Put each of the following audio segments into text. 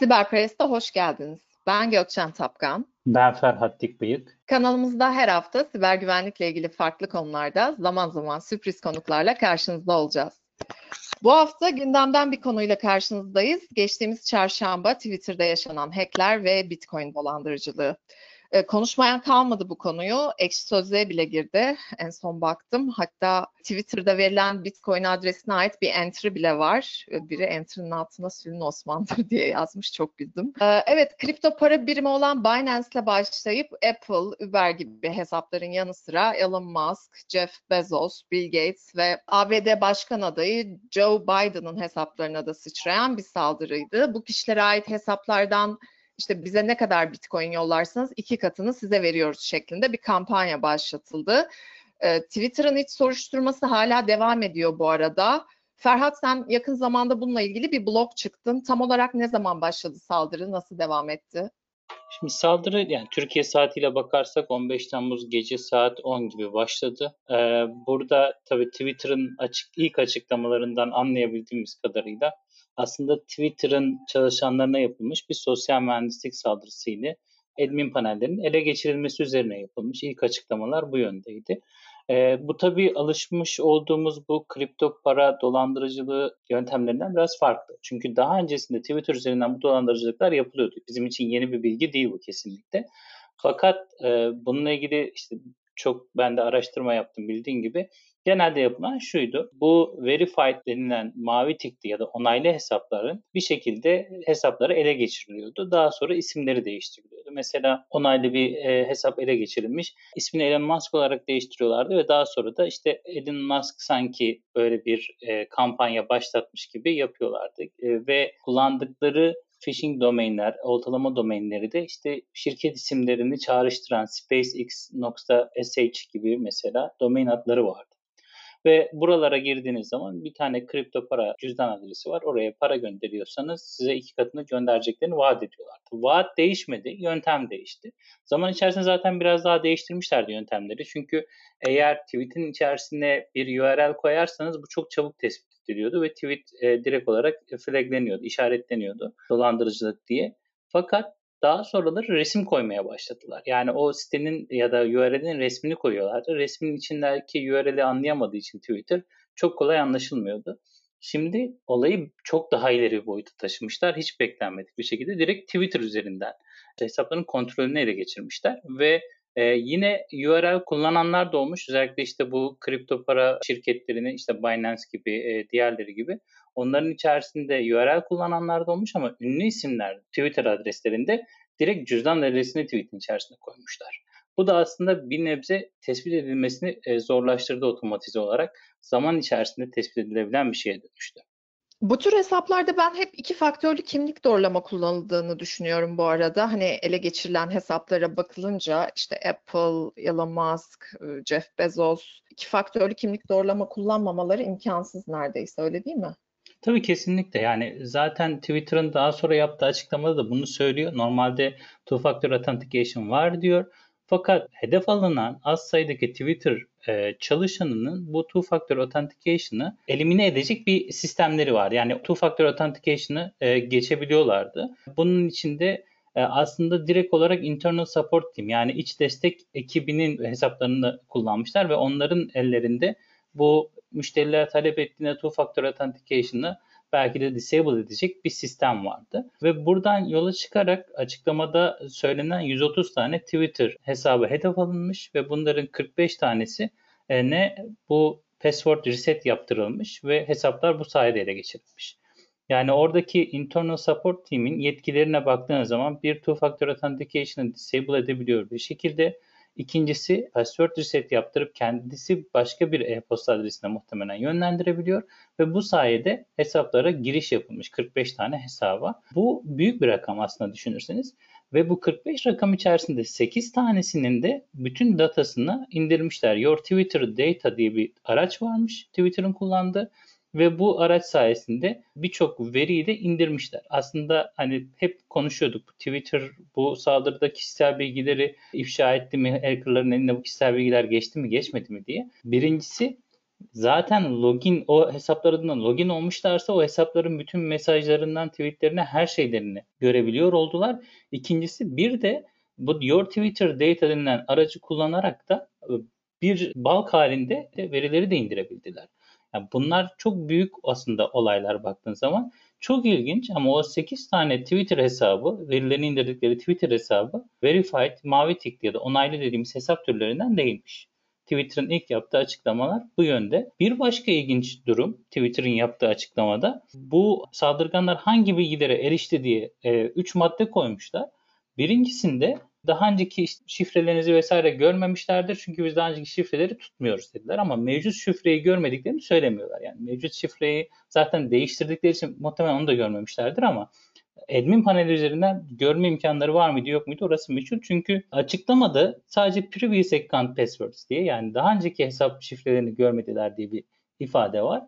Siberpress'te hoş geldiniz. Ben Gökçen Tapkan. Ben Ferhat Dikbıyık. Kanalımızda her hafta siber güvenlikle ilgili farklı konularda zaman zaman sürpriz konuklarla karşınızda olacağız. Bu hafta gündemden bir konuyla karşınızdayız. Geçtiğimiz çarşamba Twitter'da yaşanan hackler ve Bitcoin dolandırıcılığı. E, konuşmayan kalmadı bu konuyu. Ekşi Sözlüğe bile girdi. En son baktım. Hatta Twitter'da verilen Bitcoin adresine ait bir entry bile var. Biri entry'nin altına Sülün Osman'dır diye yazmış. Çok güldüm. E, evet, kripto para birimi olan Binance'le başlayıp Apple, Uber gibi hesapların yanı sıra Elon Musk, Jeff Bezos, Bill Gates ve ABD Başkan adayı Joe Biden'ın hesaplarına da sıçrayan bir saldırıydı. Bu kişilere ait hesaplardan işte bize ne kadar bitcoin yollarsanız iki katını size veriyoruz şeklinde bir kampanya başlatıldı. Ee, Twitter'ın iç soruşturması hala devam ediyor bu arada. Ferhat sen yakın zamanda bununla ilgili bir blog çıktın. Tam olarak ne zaman başladı saldırı, nasıl devam etti? Şimdi saldırı yani Türkiye saatiyle bakarsak 15 Temmuz gece saat 10 gibi başladı. Ee, burada tabii Twitter'ın açık ilk açıklamalarından anlayabildiğimiz kadarıyla aslında Twitter'ın çalışanlarına yapılmış bir sosyal mühendislik saldırısıydı. Admin panellerinin ele geçirilmesi üzerine yapılmış. İlk açıklamalar bu yöndeydi. E, bu tabii alışmış olduğumuz bu kripto para dolandırıcılığı yöntemlerinden biraz farklı. Çünkü daha öncesinde Twitter üzerinden bu dolandırıcılıklar yapılıyordu. Bizim için yeni bir bilgi değil bu kesinlikle. Fakat e, bununla ilgili işte çok ben de araştırma yaptım bildiğin gibi. Genelde yapılan şuydu. Bu verified denilen mavi tikli ya da onaylı hesapların bir şekilde hesapları ele geçiriliyordu. Daha sonra isimleri değiştiriliyordu. Mesela onaylı bir e, hesap ele geçirilmiş. İsmini Elon Musk olarak değiştiriyorlardı ve daha sonra da işte Elon Musk sanki böyle bir e, kampanya başlatmış gibi yapıyorlardı. E, ve kullandıkları phishing domainler, oltalama domainleri de işte şirket isimlerini çağrıştıran SpaceX.sh gibi mesela domain adları vardı. Ve buralara girdiğiniz zaman bir tane kripto para cüzdan adresi var. Oraya para gönderiyorsanız size iki katını göndereceklerini vaat ediyorlardı. Vaat değişmedi, yöntem değişti. Zaman içerisinde zaten biraz daha değiştirmişlerdi yöntemleri. Çünkü eğer tweet'in içerisine bir URL koyarsanız bu çok çabuk tespit ediliyordu ve tweet e, direkt olarak flagleniyordu, işaretleniyordu dolandırıcılık diye. Fakat daha sonraları resim koymaya başladılar. Yani o sitenin ya da URL'in resmini koyuyorlardı. Resmin içindeki URL'i anlayamadığı için Twitter çok kolay anlaşılmıyordu. Şimdi olayı çok daha ileri bir boyuta taşımışlar. Hiç beklenmedik bir şekilde direkt Twitter üzerinden hesapların kontrolünü ele geçirmişler ve ee, yine URL kullananlar da olmuş. Özellikle işte bu kripto para şirketlerini işte Binance gibi, e, diğerleri gibi. Onların içerisinde URL kullananlar da olmuş ama ünlü isimler Twitter adreslerinde direkt cüzdan adresini tweetin içerisine koymuşlar. Bu da aslında bir nebze tespit edilmesini e, zorlaştırdı otomatize olarak. Zaman içerisinde tespit edilebilen bir şeye dönüştü. Bu tür hesaplarda ben hep iki faktörlü kimlik doğrulama kullanıldığını düşünüyorum bu arada. Hani ele geçirilen hesaplara bakılınca işte Apple, Elon Musk, e, Jeff Bezos iki faktörlü kimlik doğrulama kullanmamaları imkansız neredeyse öyle değil mi? Tabii kesinlikle yani zaten Twitter'ın daha sonra yaptığı açıklamada da bunu söylüyor. Normalde two factor authentication var diyor. Fakat hedef alınan az sayıdaki Twitter e, çalışanının bu two factor authentication'ı elimine edecek bir sistemleri var. Yani two factor authentication'ı e, geçebiliyorlardı. Bunun içinde e, aslında direkt olarak internal support team yani iç destek ekibinin hesaplarını kullanmışlar ve onların ellerinde bu müşteriler talep ettiğinde two factor authentication'ı belki de disable edecek bir sistem vardı. Ve buradan yola çıkarak açıklamada söylenen 130 tane Twitter hesabı hedef alınmış ve bunların 45 tanesi e, ne bu password reset yaptırılmış ve hesaplar bu sayede ele geçirilmiş. Yani oradaki internal support team'in yetkilerine baktığınız zaman bir two factor authentication'ı disable edebiliyor bir şekilde İkincisi password reset yaptırıp kendisi başka bir e-posta adresine muhtemelen yönlendirebiliyor ve bu sayede hesaplara giriş yapılmış 45 tane hesaba. Bu büyük bir rakam aslında düşünürseniz ve bu 45 rakam içerisinde 8 tanesinin de bütün datasını indirmişler. Your Twitter Data diye bir araç varmış Twitter'ın kullandığı ve bu araç sayesinde birçok veriyi de indirmişler. Aslında hani hep konuşuyorduk Twitter bu saldırıda kişisel bilgileri ifşa etti mi, hackerların eline bu kişisel bilgiler geçti mi geçmedi mi diye. Birincisi zaten login o hesaplarından login olmuşlarsa o hesapların bütün mesajlarından, tweetlerine her şeylerini görebiliyor oldular. İkincisi bir de bu Your Twitter Data denilen aracı kullanarak da bir bulk halinde de verileri de indirebildiler. Yani bunlar çok büyük aslında olaylar baktığın zaman. Çok ilginç ama o 8 tane Twitter hesabı, verilerini indirdikleri Twitter hesabı verified, mavi tikli ya da onaylı dediğimiz hesap türlerinden değilmiş. Twitter'ın ilk yaptığı açıklamalar bu yönde. Bir başka ilginç durum Twitter'ın yaptığı açıklamada bu saldırganlar hangi bilgilere erişti diye 3 e, madde koymuşlar. Birincisinde daha önceki şifrelerinizi vesaire görmemişlerdir. Çünkü biz daha önceki şifreleri tutmuyoruz dediler ama mevcut şifreyi görmediklerini söylemiyorlar. Yani mevcut şifreyi zaten değiştirdikleri için muhtemelen onu da görmemişlerdir ama admin paneli üzerinden görme imkanları var mıydı yok muydu orası meçhul. Çünkü açıklamada sadece previous account passwords diye yani daha önceki hesap şifrelerini görmediler diye bir ifade var.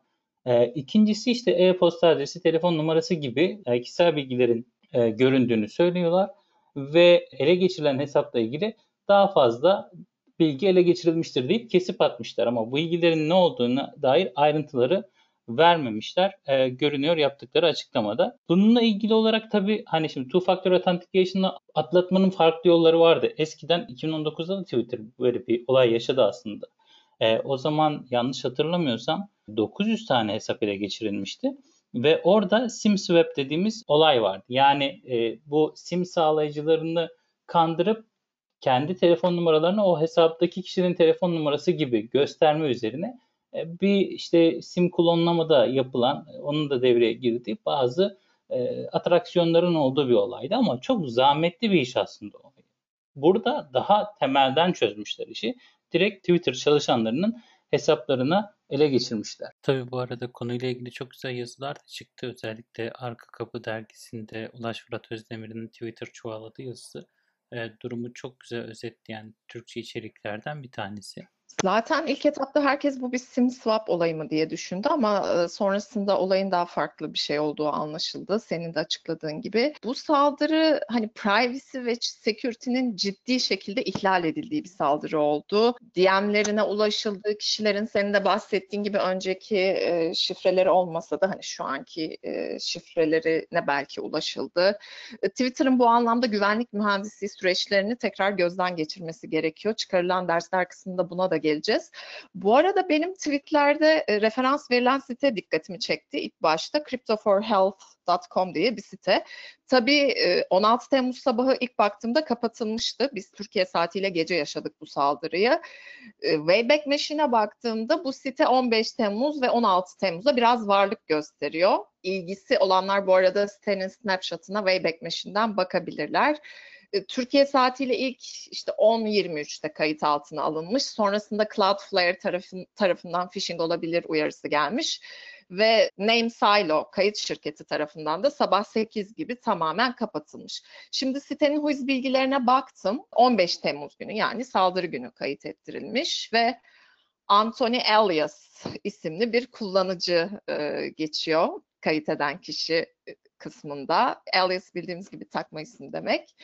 E, ikincisi işte e-posta adresi, telefon numarası gibi e, kişisel bilgilerin e, göründüğünü söylüyorlar ve ele geçirilen hesapla ilgili daha fazla bilgi ele geçirilmiştir deyip kesip atmışlar ama bu bilgilerin ne olduğuna dair ayrıntıları vermemişler. E, görünüyor yaptıkları açıklamada. Bununla ilgili olarak tabii hani şimdi two factor authentication'ı atlatmanın farklı yolları vardı. Eskiden 2019'da da Twitter böyle bir olay yaşadı aslında. E, o zaman yanlış hatırlamıyorsam 900 tane hesap ele geçirilmişti. Ve orada sim swap dediğimiz olay vardı. Yani e, bu sim sağlayıcılarını kandırıp kendi telefon numaralarını o hesaptaki kişinin telefon numarası gibi gösterme üzerine e, bir işte sim klonlamada yapılan, onun da devreye girdiği bazı e, atraksiyonların olduğu bir olaydı ama çok zahmetli bir iş aslında o. Burada daha temelden çözmüşler işi. Direkt Twitter çalışanlarının hesaplarına ele geçirmişler. Tabii bu arada konuyla ilgili çok güzel yazılar da çıktı. Özellikle Arka Kapı dergisinde Ulaş Fırat Özdemir'in Twitter çuvalladı yazısı e, durumu çok güzel özetleyen Türkçe içeriklerden bir tanesi. Zaten ilk etapta herkes bu bir sim swap olayı mı diye düşündü ama sonrasında olayın daha farklı bir şey olduğu anlaşıldı. Senin de açıkladığın gibi. Bu saldırı hani privacy ve security'nin ciddi şekilde ihlal edildiği bir saldırı oldu. DM'lerine ulaşıldığı kişilerin senin de bahsettiğin gibi önceki e, şifreleri olmasa da hani şu anki e, şifrelerine belki ulaşıldı. E, Twitter'ın bu anlamda güvenlik mühendisliği süreçlerini tekrar gözden geçirmesi gerekiyor. Çıkarılan dersler kısmında buna da geleceğiz. Bu arada benim tweetlerde e, referans verilen site dikkatimi çekti. İlk başta cryptoforhealth.com diye bir site. Tabii 16 e, Temmuz sabahı ilk baktığımda kapatılmıştı. Biz Türkiye saatiyle gece yaşadık bu saldırıyı. E, Wayback Machine'e baktığımda bu site 15 Temmuz ve 16 Temmuz'da biraz varlık gösteriyor. İlgisi olanlar bu arada sitenin snapshot'ına Wayback Machine'den bakabilirler. E, Türkiye saatiyle ilk işte 10.23'te kayıt altına alınmış. Sonrasında Cloudflare tarafın, tarafından phishing olabilir uyarısı gelmiş. Ve Name Silo kayıt şirketi tarafından da sabah 8 gibi tamamen kapatılmış. Şimdi sitenin WHOIS bilgilerine baktım. 15 Temmuz günü yani saldırı günü kayıt ettirilmiş ve Anthony Elias isimli bir kullanıcı e, geçiyor kayıt eden kişi e, kısmında. Alias bildiğimiz gibi takma isim demek.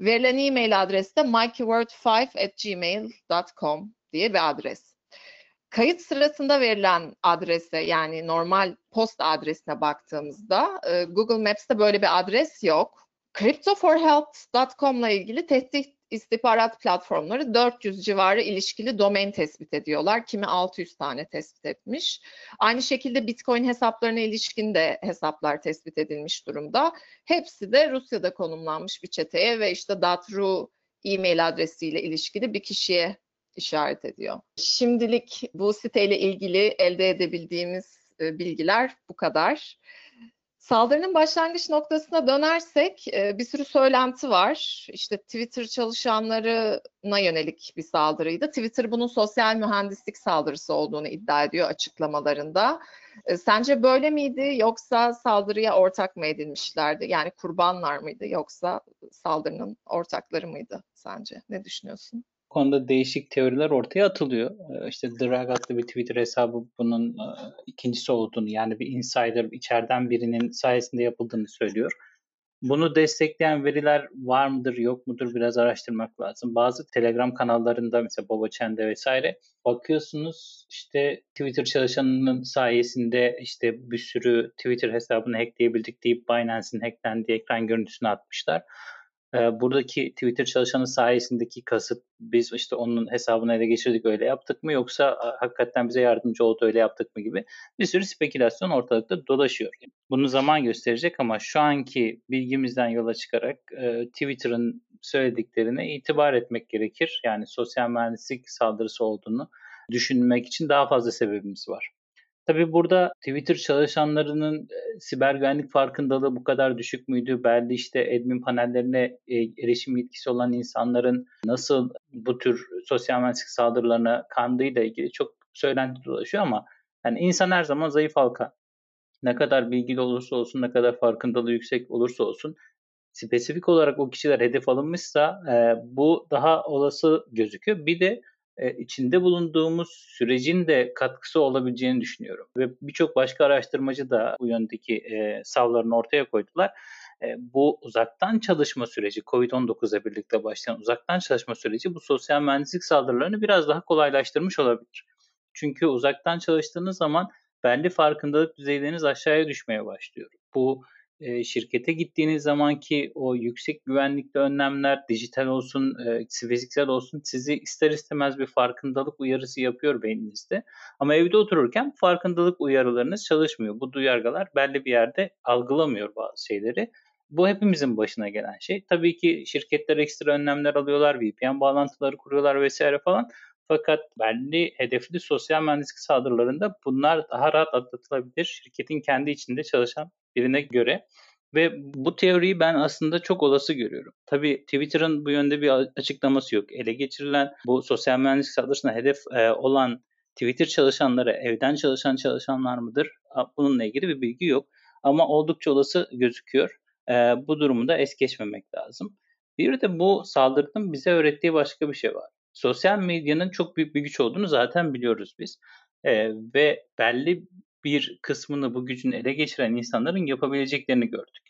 Verilen e-mail adresi de mikeyword5 at gmail.com diye bir adres. Kayıt sırasında verilen adrese yani normal post adresine baktığımızda e, Google Maps'te böyle bir adres yok. Cryptoforhealth.com ile ilgili tehdit istihbarat platformları 400 civarı ilişkili domain tespit ediyorlar. Kimi 600 tane tespit etmiş. Aynı şekilde Bitcoin hesaplarına ilişkin de hesaplar tespit edilmiş durumda. Hepsi de Rusya'da konumlanmış bir çeteye ve işte Datru e-mail adresiyle ilişkili bir kişiye işaret ediyor. Şimdilik bu siteyle ilgili elde edebildiğimiz e, bilgiler bu kadar. Saldırının başlangıç noktasına dönersek e, bir sürü söylenti var. İşte Twitter çalışanlarına yönelik bir saldırıydı. Twitter bunun sosyal mühendislik saldırısı olduğunu iddia ediyor açıklamalarında. E, sence böyle miydi yoksa saldırıya ortak mı edilmişlerdi? Yani kurbanlar mıydı yoksa saldırının ortakları mıydı sence? Ne düşünüyorsun? Konuda değişik teoriler ortaya atılıyor. Ee, işte Drag adlı bir Twitter hesabı bunun e, ikincisi olduğunu yani bir insider içeriden birinin sayesinde yapıldığını söylüyor. Bunu destekleyen veriler var mıdır, yok mudur biraz araştırmak lazım. Bazı Telegram kanallarında mesela Boba Chen'de vesaire bakıyorsunuz işte Twitter çalışanının sayesinde işte bir sürü Twitter hesabını hackleyebildik deyip Binance'in hacklendiği ekran görüntüsünü atmışlar. Ee, buradaki Twitter çalışanı sayesindeki kasıt biz işte onun hesabını ele geçirdik öyle yaptık mı yoksa hakikaten bize yardımcı oldu öyle yaptık mı gibi bir sürü spekülasyon ortalıkta dolaşıyor. Bunu zaman gösterecek ama şu anki bilgimizden yola çıkarak e, Twitter'ın söylediklerine itibar etmek gerekir. Yani sosyal mühendislik saldırısı olduğunu düşünmek için daha fazla sebebimiz var. Tabii burada Twitter çalışanlarının e, siber güvenlik farkındalığı bu kadar düşük müydü? Belki işte admin panellerine e, erişim yetkisi olan insanların nasıl bu tür sosyal mühendislik saldırılarına kandığıyla ilgili çok söylenti dolaşıyor ama yani insan her zaman zayıf halka. Ne kadar bilgili olursa olsun, ne kadar farkındalığı yüksek olursa olsun spesifik olarak o kişiler hedef alınmışsa e, bu daha olası gözüküyor. Bir de e, içinde bulunduğumuz sürecin de katkısı olabileceğini düşünüyorum. Ve birçok başka araştırmacı da bu yöndeki e, savlarını ortaya koydular. E, bu uzaktan çalışma süreci, COVID-19'la birlikte başlayan uzaktan çalışma süreci bu sosyal mühendislik saldırılarını biraz daha kolaylaştırmış olabilir. Çünkü uzaktan çalıştığınız zaman belli farkındalık düzeyleriniz aşağıya düşmeye başlıyor. Bu e, şirkete gittiğiniz zamanki o yüksek güvenlikli önlemler dijital olsun, e, fiziksel olsun sizi ister istemez bir farkındalık uyarısı yapıyor beyninizde. Ama evde otururken farkındalık uyarılarınız çalışmıyor. Bu duyargalar belli bir yerde algılamıyor bazı şeyleri. Bu hepimizin başına gelen şey. Tabii ki şirketler ekstra önlemler alıyorlar, VPN bağlantıları kuruyorlar vesaire falan. Fakat belli hedefli sosyal mühendislik saldırılarında bunlar daha rahat atlatılabilir. Şirketin kendi içinde çalışan birine göre. Ve bu teoriyi ben aslında çok olası görüyorum. Tabii Twitter'ın bu yönde bir açıklaması yok. Ele geçirilen bu sosyal mühendislik saldırısına hedef e, olan Twitter çalışanları evden çalışan çalışanlar mıdır? Bununla ilgili bir bilgi yok. Ama oldukça olası gözüküyor. E, bu durumu da es geçmemek lazım. Bir de bu saldırının bize öğrettiği başka bir şey var. Sosyal medyanın çok büyük bir güç olduğunu zaten biliyoruz biz. E, ve belli bir kısmını bu gücün ele geçiren insanların yapabileceklerini gördük.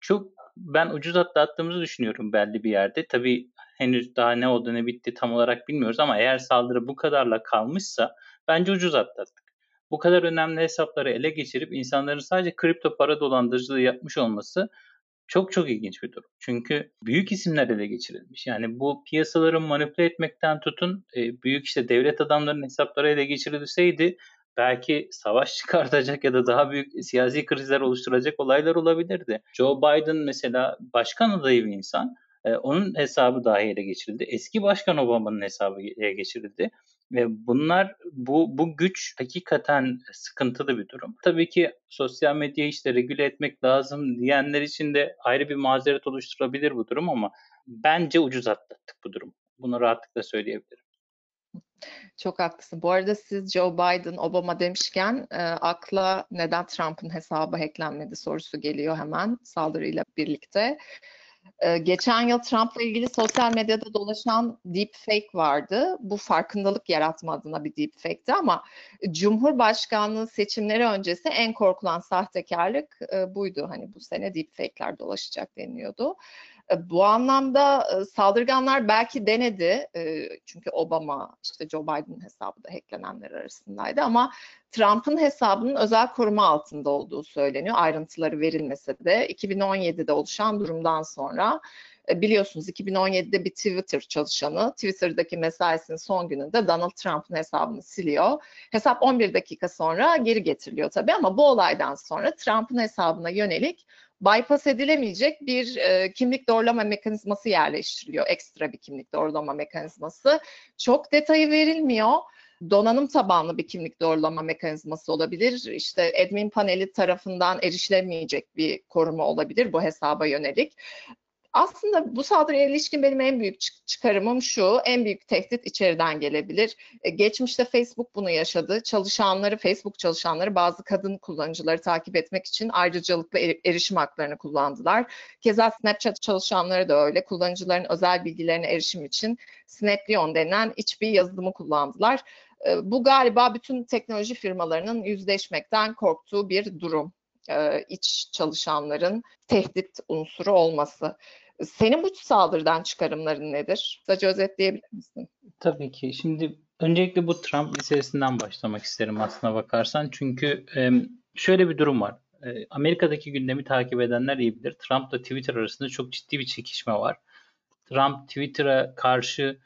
Çok ben ucuz atlattığımızı düşünüyorum belli bir yerde. Tabii henüz daha ne oldu ne bitti tam olarak bilmiyoruz ama eğer saldırı bu kadarla kalmışsa bence ucuz atlattık. Bu kadar önemli hesapları ele geçirip insanların sadece kripto para dolandırıcılığı yapmış olması çok çok ilginç bir durum. Çünkü büyük isimler ele geçirilmiş. Yani bu piyasaları manipüle etmekten tutun e, büyük işte devlet adamlarının hesapları ele geçirilseydi belki savaş çıkartacak ya da daha büyük siyasi krizler oluşturacak olaylar olabilirdi. Joe Biden mesela başkan adayı bir insan. Ee, onun hesabı dahi ele geçirildi. Eski başkan Obama'nın hesabı ele geçirildi. Ve bunlar bu bu güç hakikaten sıkıntılı bir durum. Tabii ki sosyal medyayı işte regüle etmek lazım diyenler için de ayrı bir mazeret oluşturabilir bu durum ama bence ucuz atlattık bu durum. Bunu rahatlıkla söyleyebilirim. Çok haklısın. Bu arada siz Joe Biden, Obama demişken e, akla neden Trump'ın hesabı hacklenmedi sorusu geliyor hemen saldırıyla birlikte. E, geçen yıl Trump'la ilgili sosyal medyada dolaşan deepfake vardı. Bu farkındalık yaratma adına bir deepfake'ti ama Cumhurbaşkanlığı seçimleri öncesi en korkulan sahtekarlık e, buydu. Hani bu sene deepfake'ler dolaşacak deniliyordu. E, bu anlamda e, saldırganlar belki denedi e, çünkü Obama işte Joe Biden hesabı da hacklenenler arasındaydı ama Trump'ın hesabının özel koruma altında olduğu söyleniyor. Ayrıntıları verilmese de 2017'de oluşan durumdan sonra biliyorsunuz 2017'de bir Twitter çalışanı Twitter'daki mesaisinin son gününde Donald Trump'ın hesabını siliyor. Hesap 11 dakika sonra geri getiriliyor tabii ama bu olaydan sonra Trump'ın hesabına yönelik bypass edilemeyecek bir e, kimlik doğrulama mekanizması yerleştiriliyor. Ekstra bir kimlik doğrulama mekanizması. Çok detayı verilmiyor donanım tabanlı bir kimlik doğrulama mekanizması olabilir. İşte admin paneli tarafından erişilemeyecek bir koruma olabilir bu hesaba yönelik aslında bu saldırıya ilişkin benim en büyük çıkarımım şu, en büyük tehdit içeriden gelebilir. E, geçmişte Facebook bunu yaşadı. Çalışanları, Facebook çalışanları bazı kadın kullanıcıları takip etmek için ayrıcalıklı erişim haklarını kullandılar. Keza Snapchat çalışanları da öyle. Kullanıcıların özel bilgilerine erişim için Snapleon denen iç bir yazılımı kullandılar. E, bu galiba bütün teknoloji firmalarının yüzleşmekten korktuğu bir durum e, iç çalışanların tehdit unsuru olması. Senin bu saldırıdan çıkarımların nedir? Kısaca özetleyebilir misin? Tabii ki. Şimdi öncelikle bu Trump meselesinden başlamak isterim aslına bakarsan. Çünkü şöyle bir durum var. E, Amerika'daki gündemi takip edenler iyi bilir. Trump'la Twitter arasında çok ciddi bir çekişme var. Trump Twitter'a karşı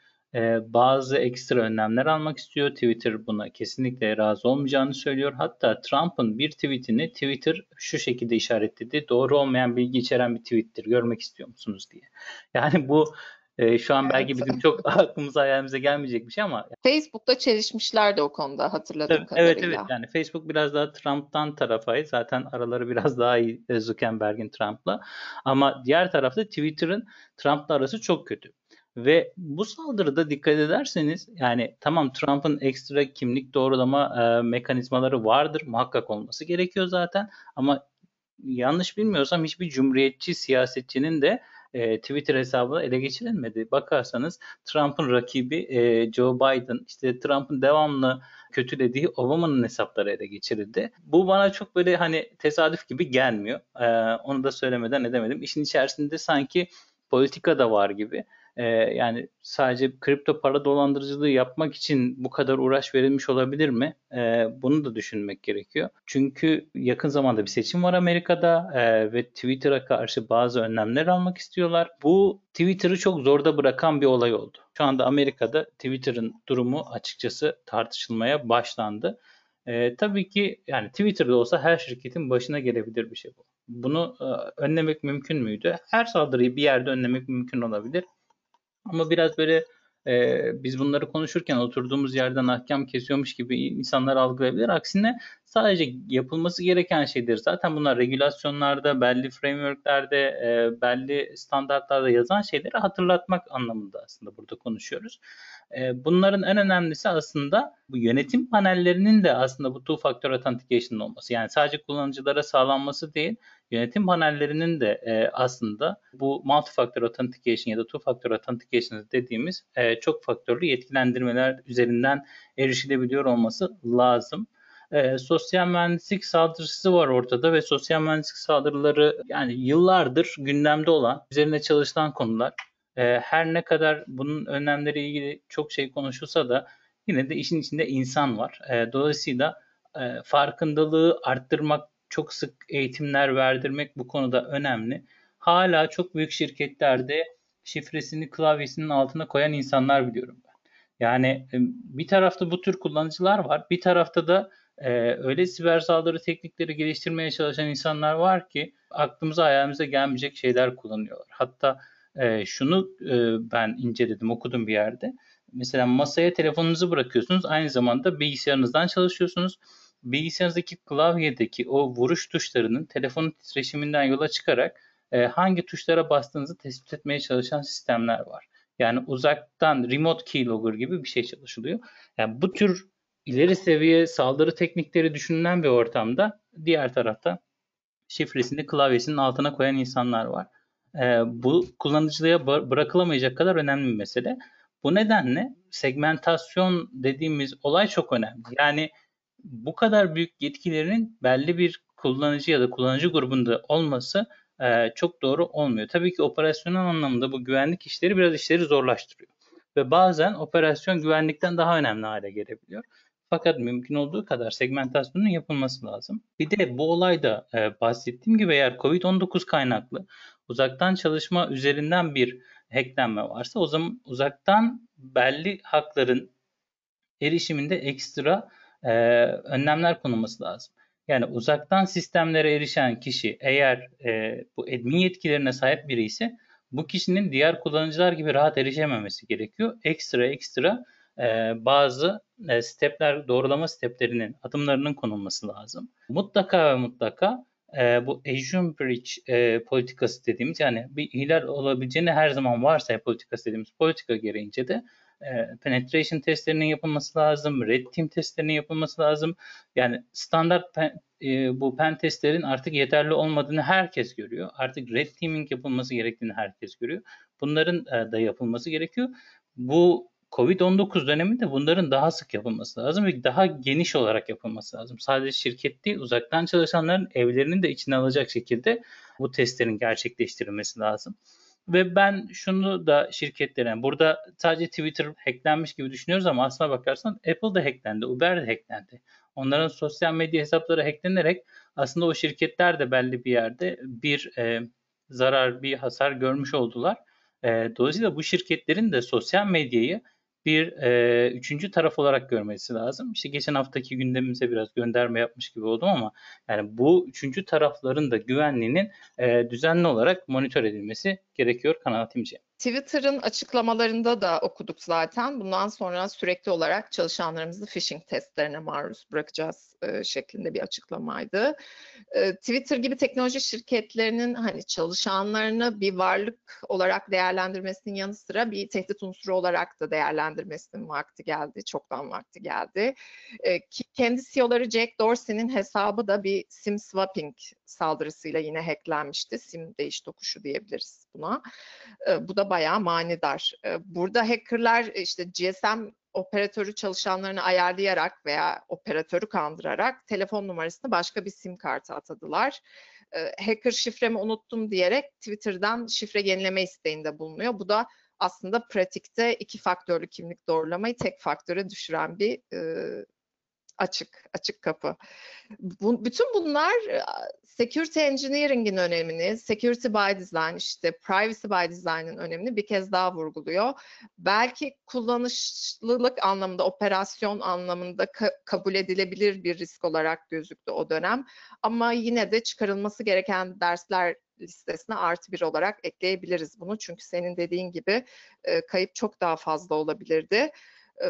bazı ekstra önlemler almak istiyor. Twitter buna kesinlikle razı olmayacağını söylüyor. Hatta Trump'ın bir tweetini Twitter şu şekilde işaretledi. Doğru olmayan bilgi içeren bir tweettir. Görmek istiyor musunuz diye. Yani bu e, şu an Evet. belki bizim çok aklımıza hayalimize gelmeyecek bir şey ama Facebook'ta çelişmişler de o konuda hatırladığım Tabii, kadarıyla. Evet evet yani Facebook biraz daha Trump'tan tarafaydı. Zaten araları biraz daha iyi e, Zuckerberg'in Trump'la. Ama diğer tarafta Twitter'ın Trump'la arası çok kötü. Ve bu saldırıda dikkat ederseniz yani tamam Trump'ın ekstra kimlik doğrulama e, mekanizmaları vardır. Muhakkak olması gerekiyor zaten. Ama yanlış bilmiyorsam hiçbir cumhuriyetçi siyasetçinin de e, Twitter hesabı ele geçirilmedi. Bakarsanız Trump'ın rakibi e, Joe Biden, işte Trump'ın devamlı kötülediği Obama'nın hesapları ele geçirildi. Bu bana çok böyle hani tesadüf gibi gelmiyor. Ee, onu da söylemeden edemedim. İşin içerisinde sanki politika da var gibi. Ee, yani sadece kripto para dolandırıcılığı yapmak için bu kadar uğraş verilmiş olabilir mi? Ee, bunu da düşünmek gerekiyor. Çünkü yakın zamanda bir seçim var Amerika'da ee, ve Twitter'a karşı bazı önlemler almak istiyorlar. Bu Twitter'ı çok zorda bırakan bir olay oldu. Şu anda Amerika'da Twitter'ın durumu açıkçası tartışılmaya başlandı. Ee, tabii ki yani Twitter'da olsa her şirketin başına gelebilir bir şey bu. Bunu e, önlemek mümkün müydü? Her saldırıyı bir yerde önlemek mümkün olabilir. Ama biraz böyle e, biz bunları konuşurken oturduğumuz yerden ahkam kesiyormuş gibi insanlar algılayabilir. Aksine sadece yapılması gereken şeydir. Zaten bunlar regülasyonlarda, belli frameworklerde, e, belli standartlarda yazan şeyleri hatırlatmak anlamında aslında burada konuşuyoruz. E, bunların en önemlisi aslında bu yönetim panellerinin de aslında bu two factor authentication olması. Yani sadece kullanıcılara sağlanması değil, yönetim panellerinin de e, aslında bu multi-factor authentication ya da two-factor authentication dediğimiz e, çok faktörlü yetkilendirmeler üzerinden erişilebiliyor olması lazım. E, sosyal mühendislik saldırısı var ortada ve sosyal mühendislik saldırıları yani yıllardır gündemde olan, üzerine çalışılan konular. E, her ne kadar bunun önlemleri ilgili çok şey konuşulsa da yine de işin içinde insan var. E, dolayısıyla e, farkındalığı arttırmak çok sık eğitimler verdirmek bu konuda önemli. Hala çok büyük şirketlerde şifresini klavyesinin altına koyan insanlar biliyorum ben. Yani e, bir tarafta bu tür kullanıcılar var, bir tarafta da e, öyle siber saldırı teknikleri geliştirmeye çalışan insanlar var ki aklımıza hayalimize gelmeyecek şeyler kullanıyorlar. Hatta e, şunu e, ben inceledim, okudum bir yerde. Mesela masaya telefonunuzu bırakıyorsunuz, aynı zamanda bilgisayarınızdan çalışıyorsunuz bilgisayarınızdaki klavyedeki o vuruş tuşlarının telefonun titreşiminden yola çıkarak e, hangi tuşlara bastığınızı tespit etmeye çalışan sistemler var. Yani uzaktan remote keylogger gibi bir şey çalışılıyor. Yani bu tür ileri seviye saldırı teknikleri düşünülen bir ortamda diğer tarafta şifresini klavyesinin altına koyan insanlar var. E, bu kullanıcıya bırakılamayacak kadar önemli bir mesele. Bu nedenle segmentasyon dediğimiz olay çok önemli. Yani bu kadar büyük yetkilerin belli bir kullanıcı ya da kullanıcı grubunda olması e, çok doğru olmuyor. Tabii ki operasyonel anlamda bu güvenlik işleri biraz işleri zorlaştırıyor. Ve bazen operasyon güvenlikten daha önemli hale gelebiliyor. Fakat mümkün olduğu kadar segmentasyonun yapılması lazım. Bir de bu olayda e, bahsettiğim gibi eğer COVID-19 kaynaklı uzaktan çalışma üzerinden bir hacklenme varsa o zaman uzaktan belli hakların erişiminde ekstra e, önlemler konulması lazım. Yani uzaktan sistemlere erişen kişi eğer e, bu admin yetkilerine sahip biri ise bu kişinin diğer kullanıcılar gibi rahat erişememesi gerekiyor. Ekstra ekstra e, bazı e, stepler, doğrulama steplerinin, adımlarının konulması lazım. Mutlaka ve mutlaka e, bu assume breach e, politikası dediğimiz yani bir ihlal olabileceğini her zaman varsa politikası dediğimiz politika gereğince de penetration testlerinin yapılması lazım, red team testlerinin yapılması lazım. Yani standart pen, bu pen testlerin artık yeterli olmadığını herkes görüyor. Artık red teaming yapılması gerektiğini herkes görüyor. Bunların da yapılması gerekiyor. Bu Covid-19 döneminde bunların daha sık yapılması lazım ve daha geniş olarak yapılması lazım. Sadece şirket değil, uzaktan çalışanların evlerinin de içine alacak şekilde bu testlerin gerçekleştirilmesi lazım. Ve ben şunu da şirketlere, burada sadece Twitter hacklenmiş gibi düşünüyoruz ama aslına bakarsan Apple da hacklendi, Uber de hacklendi. Onların sosyal medya hesapları hacklenerek aslında o şirketler de belli bir yerde bir e, zarar, bir hasar görmüş oldular. E, dolayısıyla bu şirketlerin de sosyal medyayı bir e, üçüncü taraf olarak görmesi lazım. İşte geçen haftaki gündemimize biraz gönderme yapmış gibi oldum ama yani bu üçüncü tarafların da güvenliğinin e, düzenli olarak monitör edilmesi gerekiyor kanaatimce. Twitter'ın açıklamalarında da okuduk zaten. Bundan sonra sürekli olarak çalışanlarımızı phishing testlerine maruz bırakacağız e, şeklinde bir açıklamaydı. E, Twitter gibi teknoloji şirketlerinin hani çalışanlarını bir varlık olarak değerlendirmesinin yanı sıra bir tehdit unsuru olarak da değerlendirmesinin vakti geldi. Çoktan vakti geldi. E, kendi CEO'ları Jack Dorsey'nin hesabı da bir sim swapping saldırısıyla yine hacklenmişti. Sim değiş tokuşu diyebiliriz buna. E, bu da bayağı manidar. E, burada hackerlar işte GSM operatörü çalışanlarını ayarlayarak veya operatörü kandırarak telefon numarasını başka bir sim kartı atadılar. E, hacker şifremi unuttum diyerek Twitter'dan şifre yenileme isteğinde bulunuyor. Bu da aslında pratikte iki faktörlü kimlik doğrulamayı tek faktöre düşüren bir e, açık, açık kapı. Bu, bütün bunlar security engineering'in önemini, security by design, işte privacy by design'ın önemini bir kez daha vurguluyor. Belki kullanışlılık anlamında, operasyon anlamında ka- kabul edilebilir bir risk olarak gözüktü o dönem. Ama yine de çıkarılması gereken dersler listesine artı bir olarak ekleyebiliriz bunu. Çünkü senin dediğin gibi e, kayıp çok daha fazla olabilirdi. E,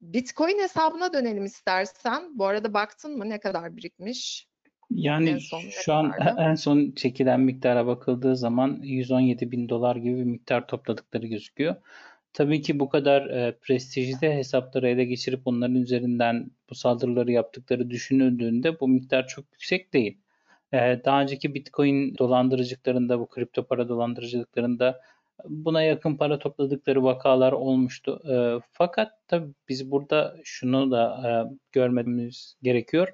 Bitcoin hesabına dönelim istersen. Bu arada baktın mı ne kadar birikmiş? Yani En son şu an kadardı? en son çekilen miktara bakıldığı zaman 117 bin dolar gibi bir miktar topladıkları gözüküyor. Tabii ki bu kadar e, prestijli hesapları ele geçirip onların üzerinden bu saldırıları yaptıkları düşünüldüğünde bu miktar çok yüksek değil. E, daha önceki Bitcoin dolandırıcılıklarında, bu kripto para dolandırıcılıklarında buna yakın para topladıkları vakalar olmuştu. E, fakat tabii biz burada şunu da e, görmemiz gerekiyor.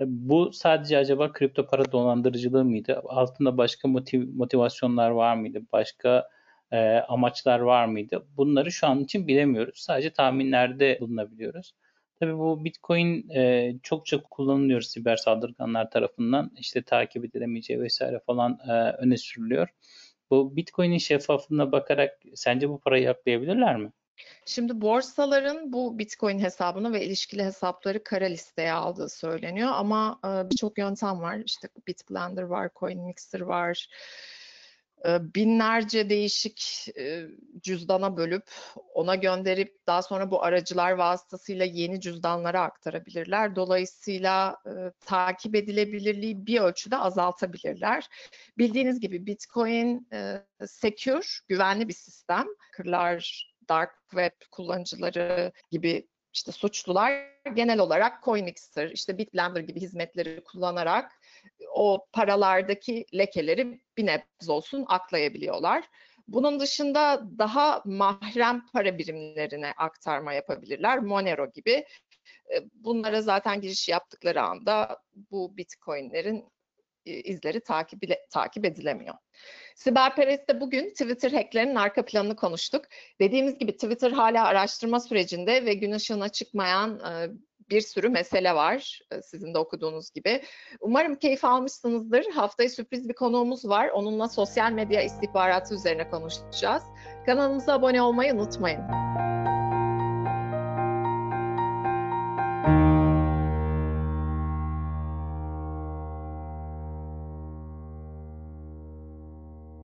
E, Bu sadece acaba kripto para dolandırıcılığı mıydı? Altında başka motiv motivasyonlar var mıydı? Başka e, amaçlar var mıydı? Bunları şu an için bilemiyoruz. Sadece tahminlerde bulunabiliyoruz. Tabii bu Bitcoin e, çok çok kullanılıyor siber saldırganlar tarafından. İşte takip edilemeyeceği vesaire falan e, öne sürülüyor. Bu Bitcoin'in şeffaflığına bakarak sence bu parayı aklayabilirler mi? Şimdi borsaların bu Bitcoin hesabını ve ilişkili hesapları kara listeye aldığı söyleniyor ama birçok yöntem var. İşte Bitblender var, CoinMixer var. E, binlerce değişik e, cüzdana bölüp ona gönderip daha sonra bu aracılar vasıtasıyla yeni cüzdanlara aktarabilirler. Dolayısıyla e, takip edilebilirliği bir ölçüde azaltabilirler. Bildiğiniz gibi Bitcoin e, secure, güvenli bir sistem. Hackerlar, dark web kullanıcıları gibi işte suçlular genel olarak CoinMixer, işte Bitblender gibi hizmetleri kullanarak o paralardaki lekeleri bir nebze olsun aklayabiliyorlar. Bunun dışında daha mahrem para birimlerine aktarma yapabilirler. Monero gibi. Bunlara zaten giriş yaptıkları anda bu Bitcoin'lerin e, izleri takip, takip edilemiyor. Siberperest'te bugün Twitter hacklerinin arka planını konuştuk. Dediğimiz gibi Twitter hala araştırma sürecinde ve gün ışığına çıkmayan bir sürü mesele var sizin de okuduğunuz gibi. Umarım keyif almışsınızdır. Haftaya sürpriz bir konuğumuz var. Onunla sosyal medya istihbaratı üzerine konuşacağız. Kanalımıza abone olmayı unutmayın.